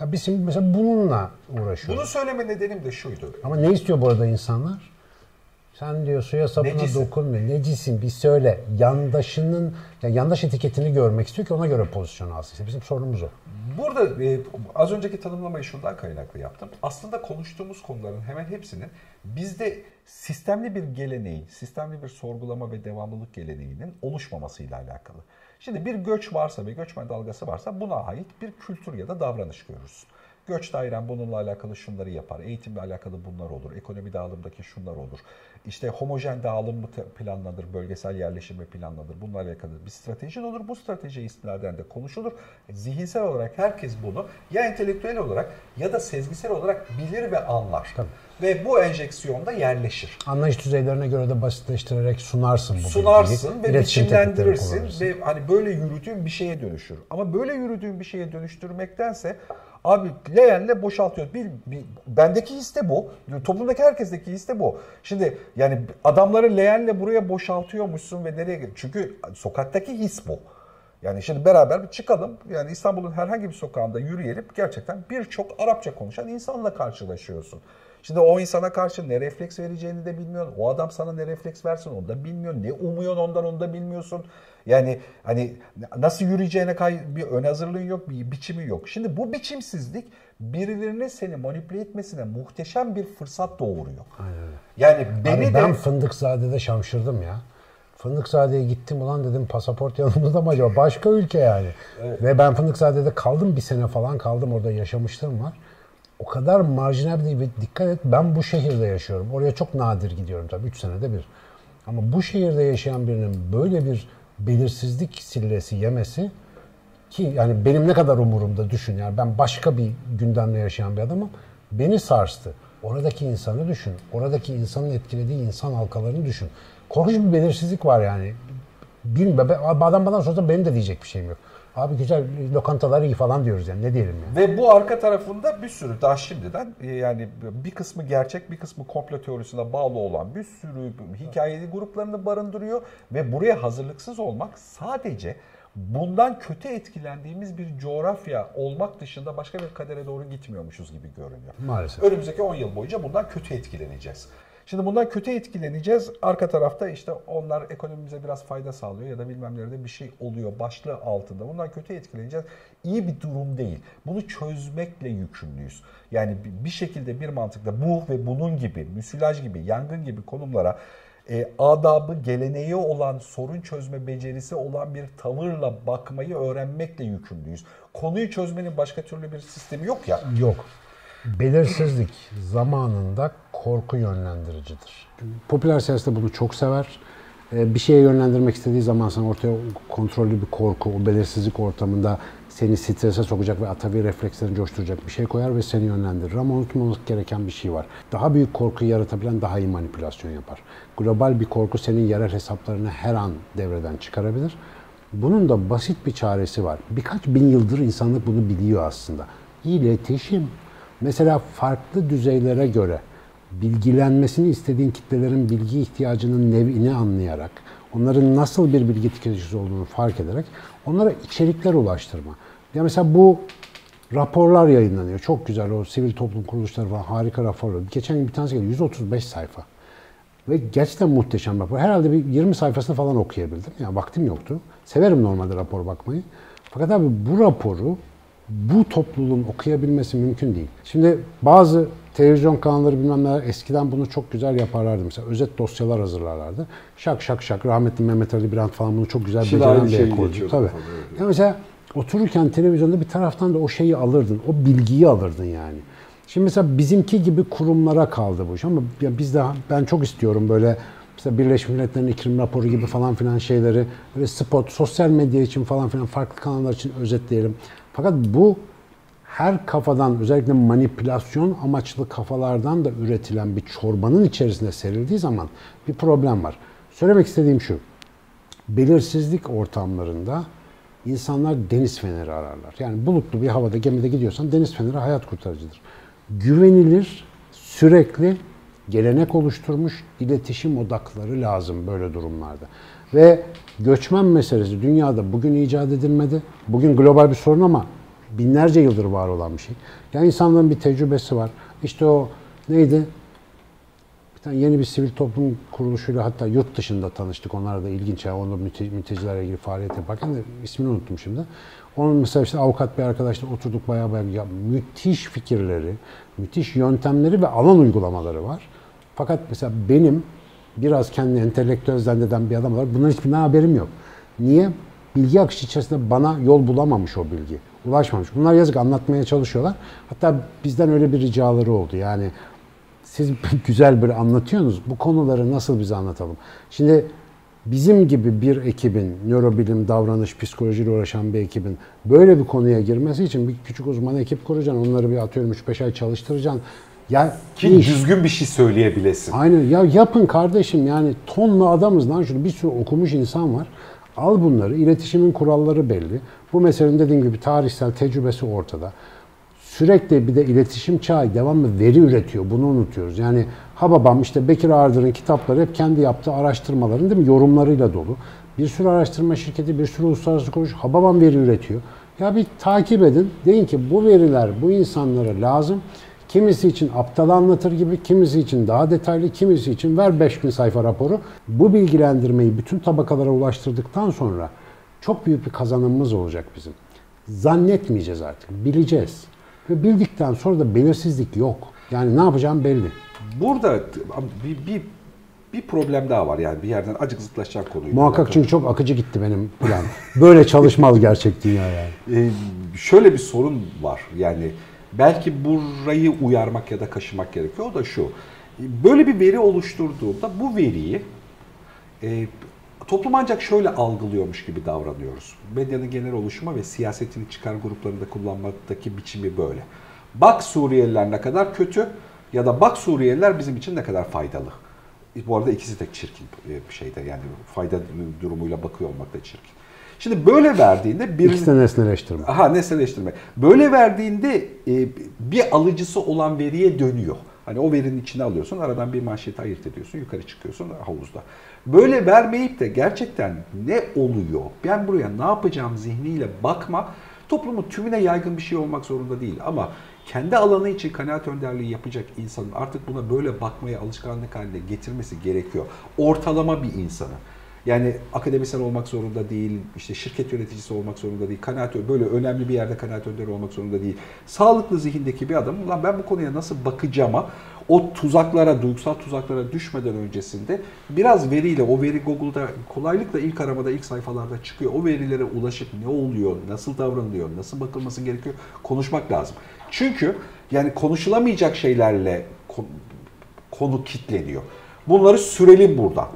Ya biz şimdi mesela bununla uğraşıyoruz. Bunu söyleme nedenim de şuydu. Ama ne istiyor burada insanlar? Sen diyor suya sabuna Necisin. dokunma. Necisin bir söyle. Yandaşının, ya yandaş etiketini görmek istiyor ki ona göre pozisyon alsın. İşte bizim sorunumuz o. Burada e, az önceki tanımlamayı şundan kaynaklı yaptım. Aslında konuştuğumuz konuların hemen hepsinin bizde sistemli bir geleneğin, sistemli bir sorgulama ve devamlılık geleneğinin oluşmamasıyla alakalı. Şimdi bir göç varsa ve göçmen dalgası varsa buna ait bir kültür ya da davranış görürsün. Göç dairen bununla alakalı şunları yapar. Eğitimle alakalı bunlar olur. Ekonomi dağılımdaki şunlar olur. İşte homojen dağılım mı planlanır, bölgesel yerleşim mi planlanır. Bununla alakalı bir stratejin olur. Bu strateji istinaden de konuşulur. Zihinsel olarak herkes bunu ya entelektüel olarak ya da sezgisel olarak bilir ve anlar. Ve bu enjeksiyonda yerleşir. Anlayış düzeylerine göre de basitleştirerek sunarsın bu Sunarsın bilgiyi. ve biçimlendirirsin ve hani böyle yürüdüğün bir şeye dönüşür. Ama böyle yürüdüğün bir şeye dönüştürmektense abi leğenle boşaltıyor. Bir, bir, bendeki his de bu. Toplumdaki herkesteki his de bu. Şimdi yani adamları leğenle buraya boşaltıyormuşsun ve nereye gidiyor? Çünkü sokaktaki his bu. Yani şimdi beraber bir çıkalım. Yani İstanbul'un herhangi bir sokağında yürüyelim. Gerçekten birçok Arapça konuşan insanla karşılaşıyorsun. Şimdi o insana karşı ne refleks vereceğini de bilmiyorsun. O adam sana ne refleks versin onu da bilmiyorsun. Ne umuyorsun ondan onu da bilmiyorsun. Yani hani nasıl yürüyeceğine kay bir ön hazırlığın yok, bir biçimi yok. Şimdi bu biçimsizlik birilerine seni manipüle etmesine muhteşem bir fırsat doğuruyor. Yani beni Abi de ben Fındıkzade'de şamşırdım ya. Fındıkzade'ye gittim ulan dedim pasaport yanımızda mı acaba? Başka ülke yani. Ve ben Fındıkzade'de kaldım bir sene falan kaldım orada yaşamışlığım var. O kadar marjinal değil ve dikkat et ben bu şehirde yaşıyorum. Oraya çok nadir gidiyorum tabii 3 senede bir. Ama bu şehirde yaşayan birinin böyle bir belirsizlik sillesi yemesi ki yani benim ne kadar umurumda düşün. Yani ben başka bir gündemle yaşayan bir adamım. Beni sarstı. Oradaki insanı düşün. Oradaki insanın etkilediği insan halkalarını düşün. Korkunç bir belirsizlik var yani. Bilmiyorum. Adam bana sorsa benim de diyecek bir şeyim yok. Abi güzel lokantalar iyi falan diyoruz yani ne diyelim yani. Ve bu arka tarafında bir sürü daha şimdiden e, yani bir kısmı gerçek bir kısmı komplo teorisine bağlı olan bir sürü hikayeli gruplarını barındırıyor. Ve buraya hazırlıksız olmak sadece bundan kötü etkilendiğimiz bir coğrafya olmak dışında başka bir kadere doğru gitmiyormuşuz gibi görünüyor. Maalesef. Önümüzdeki 10 yıl boyunca bundan kötü etkileneceğiz. Şimdi bundan kötü etkileneceğiz. Arka tarafta işte onlar ekonomimize biraz fayda sağlıyor ya da bilmem nerede bir şey oluyor başlığı altında. Bundan kötü etkileneceğiz. İyi bir durum değil. Bunu çözmekle yükümlüyüz. Yani bir şekilde bir mantıkla bu ve bunun gibi, müsilaj gibi, yangın gibi konumlara e, adabı, geleneği olan, sorun çözme becerisi olan bir tavırla bakmayı öğrenmekle yükümlüyüz. Konuyu çözmenin başka türlü bir sistemi yok ya. Yok. Belirsizlik zamanında korku yönlendiricidir. Popüler siyaset bunu çok sever. Ee, bir şeye yönlendirmek istediği zaman sana ortaya kontrollü bir korku, o belirsizlik ortamında seni strese sokacak ve atavi reflekslerini coşturacak bir şey koyar ve seni yönlendirir. Ama unutmamak gereken bir şey var. Daha büyük korkuyu yaratabilen daha iyi manipülasyon yapar. Global bir korku senin yerel hesaplarını her an devreden çıkarabilir. Bunun da basit bir çaresi var. Birkaç bin yıldır insanlık bunu biliyor aslında. İletişim. Mesela farklı düzeylere göre bilgilenmesini istediğin kitlelerin bilgi ihtiyacının nevini anlayarak, onların nasıl bir bilgi tüketicisi olduğunu fark ederek onlara içerikler ulaştırma. Ya mesela bu raporlar yayınlanıyor. Çok güzel o sivil toplum kuruluşları falan harika raporlar. Geçen gün bir tanesi geldi 135 sayfa. Ve gerçekten muhteşem rapor. Herhalde bir 20 sayfasını falan okuyabildim. Yani vaktim yoktu. Severim normalde rapor bakmayı. Fakat abi bu raporu bu topluluğun okuyabilmesi mümkün değil. Şimdi bazı televizyon kanalları bilmem neler eskiden bunu çok güzel yaparlardı. Mesela özet dosyalar hazırlarlardı. Şak şak şak rahmetli Mehmet Ali Birant falan bunu çok güzel beceren bir şey ekolcu. Tabii. Tabii. Yani mesela otururken televizyonda bir taraftan da o şeyi alırdın. O bilgiyi alırdın yani. Şimdi mesela bizimki gibi kurumlara kaldı bu iş ama biz de ben çok istiyorum böyle mesela Birleşmiş Milletler'in iklim raporu gibi falan filan şeyleri böyle spot, sosyal medya için falan filan farklı kanallar için özetleyelim. Fakat bu her kafadan özellikle manipülasyon amaçlı kafalardan da üretilen bir çorbanın içerisinde serildiği zaman bir problem var. Söylemek istediğim şu. Belirsizlik ortamlarında insanlar deniz feneri ararlar. Yani bulutlu bir havada gemide gidiyorsan deniz feneri hayat kurtarıcıdır. Güvenilir, sürekli gelenek oluşturmuş iletişim odakları lazım böyle durumlarda. Ve göçmen meselesi dünyada bugün icat edilmedi. Bugün global bir sorun ama binlerce yıldır var olan bir şey. Yani insanların bir tecrübesi var. İşte o neydi? Bir tane yeni bir sivil toplum kuruluşuyla hatta yurt dışında tanıştık. Onlar da ilginç. Yani onda müte, mültecilerle ilgili faaliyet yaparken de ismini unuttum şimdi. Onun mesela işte avukat bir arkadaşla oturduk bayağı bayağı ya, müthiş fikirleri, müthiş yöntemleri ve alan uygulamaları var. Fakat mesela benim biraz kendini entelektüel zanneden bir adam var. Bunların hiçbir haberim yok. Niye? Bilgi akışı içerisinde bana yol bulamamış o bilgi. Ulaşmamış. Bunlar yazık anlatmaya çalışıyorlar. Hatta bizden öyle bir ricaları oldu. Yani siz güzel bir anlatıyorsunuz. Bu konuları nasıl bize anlatalım? Şimdi bizim gibi bir ekibin, nörobilim, davranış, psikolojiyle uğraşan bir ekibin böyle bir konuya girmesi için bir küçük uzman ekip kuracaksın. Onları bir atıyorum 3-5 ay çalıştıracaksın. Ya ki iş, düzgün bir şey söyleyebilesin. Aynen. Ya yapın kardeşim yani tonlu adamız lan şurada bir sürü okumuş insan var. Al bunları. iletişimin kuralları belli. Bu meselenin dediğim gibi tarihsel tecrübesi ortada. Sürekli bir de iletişim çağı devamlı veri üretiyor. Bunu unutuyoruz. Yani Hababam işte Bekir Ardır'ın kitapları hep kendi yaptığı araştırmaların değil mi? yorumlarıyla dolu. Bir sürü araştırma şirketi, bir sürü uluslararası kuruluş Hababam veri üretiyor. Ya bir takip edin. Deyin ki bu veriler bu insanlara lazım. Kimisi için aptal anlatır gibi, kimisi için daha detaylı, kimisi için ver 5000 sayfa raporu. Bu bilgilendirmeyi bütün tabakalara ulaştırdıktan sonra çok büyük bir kazanımımız olacak bizim. Zannetmeyeceğiz artık, bileceğiz. Ve bildikten sonra da belirsizlik yok. Yani ne yapacağım belli. Burada bir, bir bir problem daha var yani bir yerden acık zıtlaşacak konuyu. Muhakkak çünkü çok akıcı gitti benim plan. Böyle çalışmaz gerçek dünya yani. Ee, şöyle bir sorun var yani belki burayı uyarmak ya da kaşımak gerekiyor. O da şu. Böyle bir veri oluşturduğunda bu veriyi e, toplum ancak şöyle algılıyormuş gibi davranıyoruz. Medyanın genel oluşumu ve siyasetin çıkar gruplarında kullanmaktaki biçimi böyle. Bak Suriyeliler ne kadar kötü ya da bak Suriyeliler bizim için ne kadar faydalı. Bu arada ikisi de çirkin bir şeyde yani fayda durumuyla bakıyor olmak da çirkin. Şimdi böyle verdiğinde bir İkisi de nesneleştirme. Aha nesneleştirme. Böyle verdiğinde e, bir alıcısı olan veriye dönüyor. Hani o verinin içine alıyorsun, aradan bir manşeti ayırt ediyorsun, yukarı çıkıyorsun havuzda. Böyle vermeyip de gerçekten ne oluyor, ben buraya ne yapacağım zihniyle bakma, toplumun tümüne yaygın bir şey olmak zorunda değil. Ama kendi alanı için kanaat önderliği yapacak insanın artık buna böyle bakmaya alışkanlık haline getirmesi gerekiyor. Ortalama bir insanı. Yani akademisyen olmak zorunda değil, işte şirket yöneticisi olmak zorunda değil, kanaat böyle önemli bir yerde kanaat önderi olmak zorunda değil. Sağlıklı zihindeki bir adam, ulan ben bu konuya nasıl bakacağıma o tuzaklara, duygusal tuzaklara düşmeden öncesinde biraz veriyle, o veri Google'da kolaylıkla ilk aramada, ilk sayfalarda çıkıyor. O verilere ulaşıp ne oluyor, nasıl davranılıyor, nasıl bakılması gerekiyor konuşmak lazım. Çünkü yani konuşulamayacak şeylerle konu kitleniyor. Bunları sürelim buradan.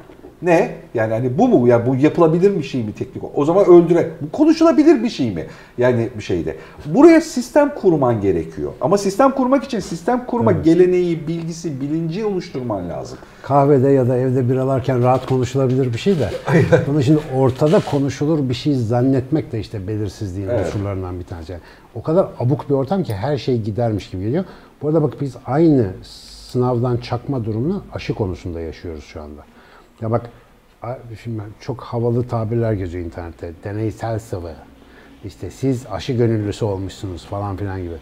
Ne? Yani hani bu mu? Ya bu yapılabilir bir şey mi teknik? O zaman öldüre. Bu konuşulabilir bir şey mi? Yani bir şeyde. Buraya sistem kurman gerekiyor. Ama sistem kurmak için sistem kurma evet. geleneği, bilgisi, bilinci oluşturman lazım. Kahvede ya da evde biralarken rahat konuşulabilir bir şey de. Bunu şimdi ortada konuşulur bir şey zannetmek de işte belirsizliğin evet. unsurlarından bir tanesi. Yani o kadar abuk bir ortam ki her şey gidermiş gibi geliyor. Bu arada bak biz aynı sınavdan çakma durumunu aşı konusunda yaşıyoruz şu anda. Ya bak şimdi çok havalı tabirler geziyor internette. Deneysel sıvı. İşte siz aşı gönüllüsü olmuşsunuz falan filan gibi.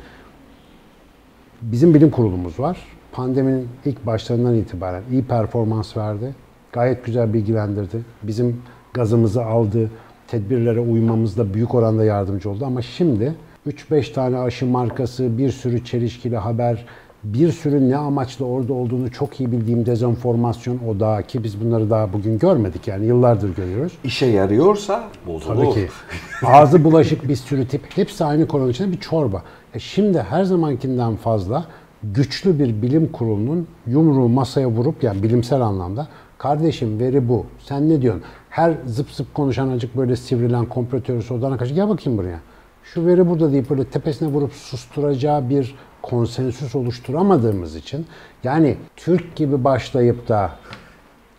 Bizim bilim kurulumuz var. Pandeminin ilk başlarından itibaren iyi performans verdi. Gayet güzel bilgilendirdi. Bizim gazımızı aldı. Tedbirlere uymamızda büyük oranda yardımcı oldu. Ama şimdi 3-5 tane aşı markası, bir sürü çelişkili haber, bir sürü ne amaçla orada olduğunu çok iyi bildiğim dezenformasyon odağı ki biz bunları daha bugün görmedik yani yıllardır görüyoruz. İşe yarıyorsa bozulur. Tabii ki. Ağzı bulaşık bir sürü tip. Hepsi aynı konu içinde bir çorba. E şimdi her zamankinden fazla güçlü bir bilim kurulunun yumruğu masaya vurup yani bilimsel anlamda kardeşim veri bu. Sen ne diyorsun? Her zıp zıp konuşan acık böyle sivrilen komplo teorisi odana kaçıp gel bakayım buraya. Şu veri burada deyip böyle tepesine vurup susturacağı bir konsensüs oluşturamadığımız için yani Türk gibi başlayıp da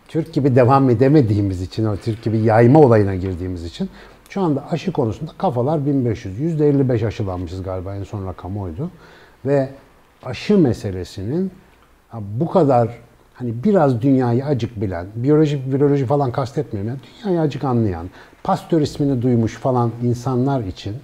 Türk gibi devam edemediğimiz için, o Türk gibi yayma olayına girdiğimiz için şu anda aşı konusunda kafalar 1500. %55 aşılanmışız galiba en son rakam oydu. Ve aşı meselesinin bu kadar hani biraz dünyayı acık bilen, biyoloji, viroloji falan kastetmiyorum. Yani dünyayı acık anlayan, Pastör ismini duymuş falan insanlar için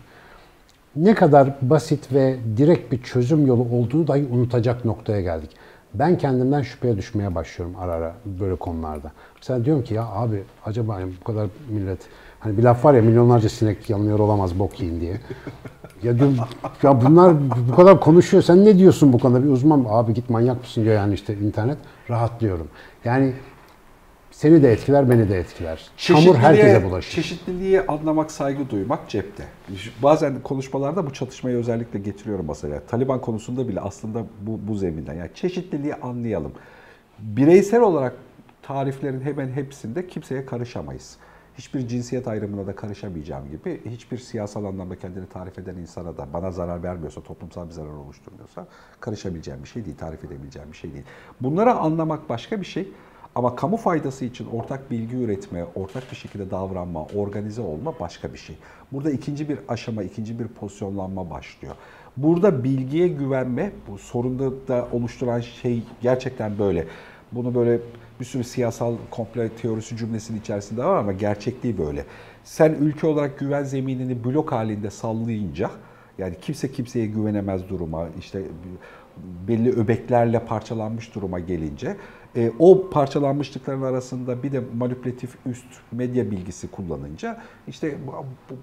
ne kadar basit ve direkt bir çözüm yolu olduğunu dahi unutacak noktaya geldik. Ben kendimden şüpheye düşmeye başlıyorum ara ara böyle konularda. Mesela diyorum ki ya abi acaba bu kadar millet hani bir laf var ya milyonlarca sinek yanılıyor olamaz bok yiyin diye. Ya diyorum ya bunlar bu kadar konuşuyor sen ne diyorsun bu konuda bir uzman abi git manyak mısın diyor yani işte internet rahatlıyorum. Yani seni de etkiler, beni de etkiler. Çamur herkese bulaşır. Çeşitliliği anlamak, saygı duymak cepte. Bazen konuşmalarda bu çatışmayı özellikle getiriyorum masaya. Taliban konusunda bile aslında bu, bu zeminden. Yani çeşitliliği anlayalım. Bireysel olarak tariflerin hemen hepsinde kimseye karışamayız. Hiçbir cinsiyet ayrımına da karışamayacağım gibi hiçbir siyasal anlamda kendini tarif eden insana da bana zarar vermiyorsa, toplumsal bir zarar oluşturmuyorsa karışabileceğim bir şey değil, tarif edebileceğim bir şey değil. Bunları anlamak başka bir şey. Ama kamu faydası için ortak bilgi üretme, ortak bir şekilde davranma, organize olma başka bir şey. Burada ikinci bir aşama, ikinci bir pozisyonlanma başlıyor. Burada bilgiye güvenme, bu sorunda da oluşturan şey gerçekten böyle. Bunu böyle bir sürü siyasal komple teorisi cümlesinin içerisinde var ama gerçekliği böyle. Sen ülke olarak güven zeminini blok halinde sallayınca, yani kimse kimseye güvenemez duruma, işte belli öbeklerle parçalanmış duruma gelince E, o parçalanmışlıkların arasında bir de manipülatif üst medya bilgisi kullanınca işte bu,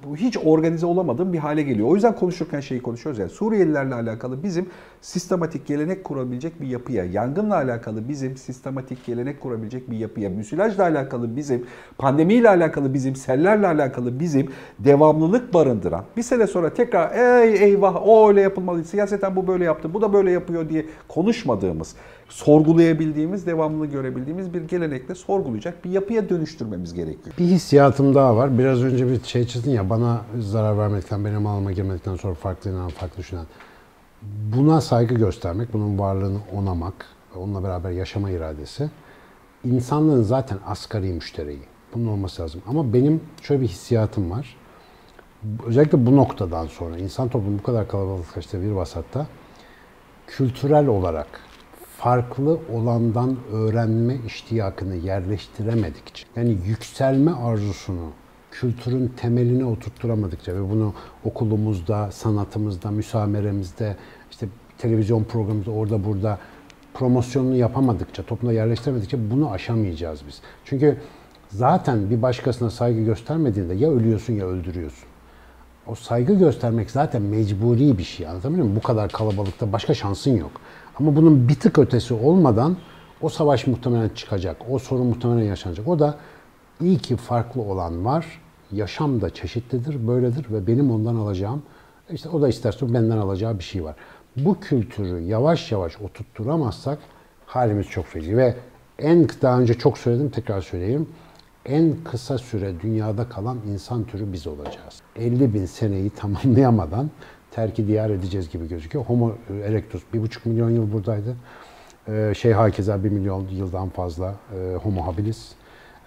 bu, hiç organize olamadığım bir hale geliyor. O yüzden konuşurken şeyi konuşuyoruz yani Suriyelilerle alakalı bizim sistematik gelenek kurabilecek bir yapıya, yangınla alakalı bizim sistematik gelenek kurabilecek bir yapıya, müsilajla alakalı bizim, pandemiyle alakalı bizim, sellerle alakalı bizim devamlılık barındıran bir sene sonra tekrar ey eyvah o öyle yapılmalı, siyaseten bu böyle yaptı, bu da böyle yapıyor diye konuşmadığımız, sorgulayabildiğimiz, devamlı görebildiğimiz bir gelenekle sorgulayacak bir yapıya dönüştürmemiz gerekiyor. Bir hissiyatım daha var. Biraz önce bir şey çizdin ya bana zarar vermekten, benim alıma girmedikten sonra farklı inanan, farklı düşünen. Buna saygı göstermek, bunun varlığını onamak, onunla beraber yaşama iradesi insanlığın zaten asgari müşteriyi. Bunun olması lazım. Ama benim şöyle bir hissiyatım var. Özellikle bu noktadan sonra insan toplumu bu kadar kalabalıklaştığı bir vasatta kültürel olarak farklı olandan öğrenme iştiyakını yerleştiremedikçe, yani yükselme arzusunu kültürün temeline oturtturamadıkça ve bunu okulumuzda, sanatımızda, müsameremizde, işte televizyon programımızda, orada burada promosyonunu yapamadıkça, toplumda yerleştiremedikçe bunu aşamayacağız biz. Çünkü zaten bir başkasına saygı göstermediğinde ya ölüyorsun ya öldürüyorsun. O saygı göstermek zaten mecburi bir şey. Anlatabiliyor muyum? Bu kadar kalabalıkta başka şansın yok. Ama bunun bir tık ötesi olmadan o savaş muhtemelen çıkacak. O sorun muhtemelen yaşanacak. O da iyi ki farklı olan var. Yaşam da çeşitlidir, böyledir ve benim ondan alacağım, işte o da isterse benden alacağı bir şey var. Bu kültürü yavaş yavaş oturtturamazsak halimiz çok feci ve en daha önce çok söyledim tekrar söyleyeyim. En kısa süre dünyada kalan insan türü biz olacağız. 50 bin seneyi tamamlayamadan terki diyar edeceğiz gibi gözüküyor. Homo erectus 1,5 milyon yıl buradaydı. Ee, şey hakeza 1 milyon yıldan fazla e, Homo habilis.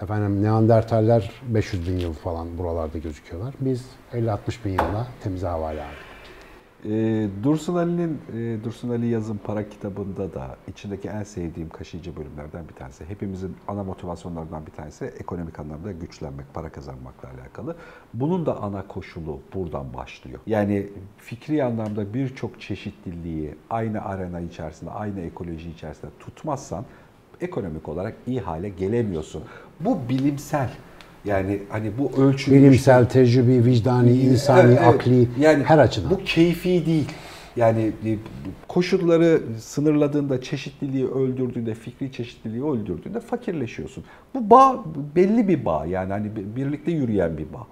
Efendim Neandertaller 500 bin yıl falan buralarda gözüküyorlar. Biz 50-60 bin yılla temiz havale aldık. E, Dursun Ali'nin e, Dursun Ali yazın para kitabında da içindeki en sevdiğim kaşıyıcı bölümlerden bir tanesi. Hepimizin ana motivasyonlarından bir tanesi ekonomik anlamda güçlenmek, para kazanmakla alakalı. Bunun da ana koşulu buradan başlıyor. Yani fikri anlamda birçok çeşitliliği aynı arena içerisinde, aynı ekoloji içerisinde tutmazsan ekonomik olarak iyi hale gelemiyorsun. Bu bilimsel. Yani hani bu ölçülmüş. Bilimsel, tecrübi, vicdani, insani, Evet, evet. akli yani her açıdan. Bu keyfi değil. Yani e, koşulları sınırladığında, çeşitliliği öldürdüğünde, fikri çeşitliliği öldürdüğünde fakirleşiyorsun. Bu bağ belli bir bağ yani hani birlikte yürüyen bir bağ.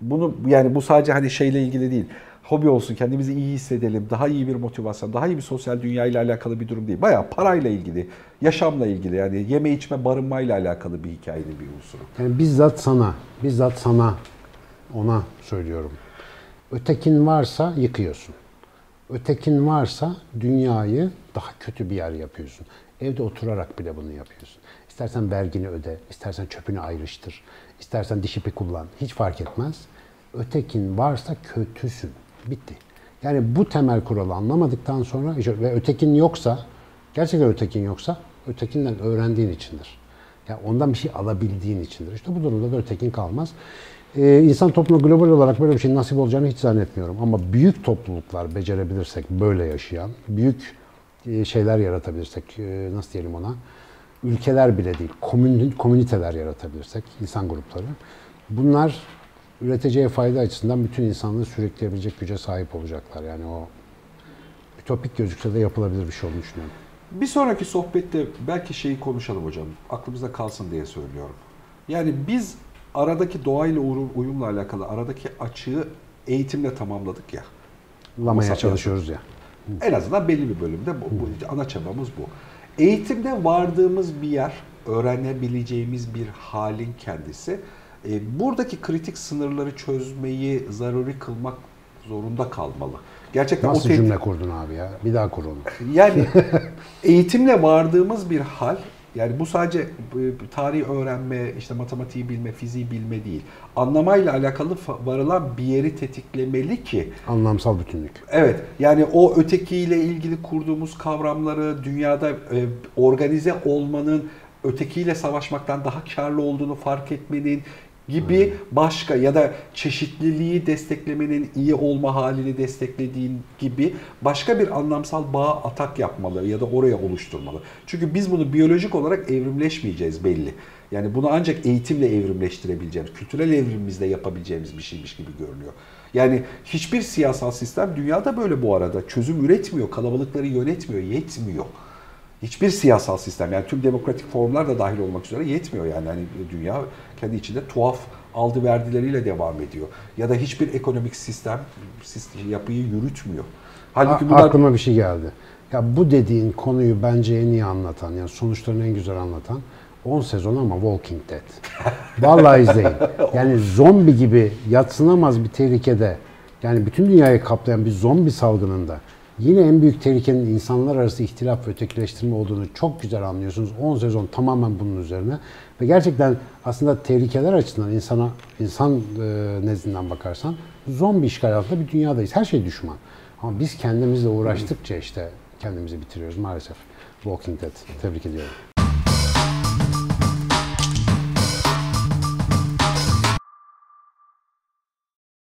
Bunu yani bu sadece hani şeyle ilgili değil. Hobi olsun, kendimizi iyi hissedelim, daha iyi bir motivasyon, daha iyi bir sosyal dünya ile alakalı bir durum değil. Bayağı parayla ilgili, yaşamla ilgili yani yeme içme barınmayla alakalı bir hikayede bir unsur. Yani bizzat sana, bizzat sana ona söylüyorum. Ötekin varsa yıkıyorsun. Ötekin varsa dünyayı daha kötü bir yer yapıyorsun. Evde oturarak bile bunu yapıyorsun. İstersen vergini öde, istersen çöpünü ayrıştır, istersen diş ipi kullan. Hiç fark etmez. Ötekin varsa kötüsün. Bitti. Yani bu temel kuralı anlamadıktan sonra ve ötekin yoksa, gerçekten ötekin yoksa ötekinden öğrendiğin içindir. Yani ondan bir şey alabildiğin içindir. İşte bu durumda da ötekin kalmaz. Ee, insan toplumu global olarak böyle bir şeyin nasip olacağını hiç zannetmiyorum. Ama büyük topluluklar becerebilirsek böyle yaşayan, büyük e, şeyler yaratabilirsek, e, nasıl diyelim ona, ülkeler bile değil, komün, komüniteler yaratabilirsek, insan grupları, bunlar üreteceği fayda açısından bütün insanlığı sürükleyebilecek güce sahip olacaklar. Yani o ütopik gözükse de yapılabilir bir şey olduğunu düşünüyorum. Bir sonraki sohbette belki şeyi konuşalım hocam. Aklımızda kalsın diye söylüyorum. Yani biz aradaki doğayla uyumla alakalı aradaki açığı eğitimle tamamladık ya. Lamaya çalışıyoruz ya. En azından belli bir bölümde bu, bu ana çabamız bu. Eğitimde vardığımız bir yer, öğrenebileceğimiz bir halin kendisi. E, buradaki kritik sınırları çözmeyi zaruri kılmak zorunda kalmalı. Gerçekten Nasıl o cümle kurdun abi ya? Bir daha kur onu. Yani eğitimle vardığımız bir hal yani bu sadece e, tarih öğrenme, işte matematiği bilme, fiziği bilme değil. Anlamayla alakalı varılan bir yeri tetiklemeli ki. Anlamsal bütünlük. Evet. Yani o ötekiyle ilgili kurduğumuz kavramları dünyada e, organize olmanın ötekiyle savaşmaktan daha karlı olduğunu fark etmenin, gibi başka ya da çeşitliliği desteklemenin iyi olma halini desteklediğin gibi başka bir anlamsal bağ atak yapmalı ya da oraya oluşturmalı. Çünkü biz bunu biyolojik olarak evrimleşmeyeceğiz belli. Yani bunu ancak eğitimle evrimleştirebileceğimiz, kültürel evrimimizle yapabileceğimiz bir şeymiş gibi görünüyor. Yani hiçbir siyasal sistem dünyada böyle bu arada çözüm üretmiyor, kalabalıkları yönetmiyor, yetmiyor. Hiçbir siyasal sistem yani tüm demokratik formlar da dahil olmak üzere yetmiyor yani hani dünya kendi içinde tuhaf aldı verdileriyle devam ediyor. Ya da hiçbir ekonomik sistem sistem yapıyı yürütmüyor. Halbuki bunlar Aklıma bir şey geldi. Ya bu dediğin konuyu bence en iyi anlatan, yani sonuçlarını en güzel anlatan 10 sezon ama Walking Dead. Vallahi izleyin. Yani zombi gibi yatsınamaz bir tehlikede, yani bütün dünyayı kaplayan bir zombi salgınında yine en büyük tehlikenin insanlar arası ihtilaf ve ötekileştirme olduğunu çok güzel anlıyorsunuz. 10 sezon tamamen bunun üzerine. Ve gerçekten aslında tehlikeler açısından insana insan e, nezdinden bakarsan zombi işgal altında bir dünyadayız. Her şey düşman. Ama biz kendimizle uğraştıkça işte kendimizi bitiriyoruz maalesef. Walking Dead. Tebrik ediyorum.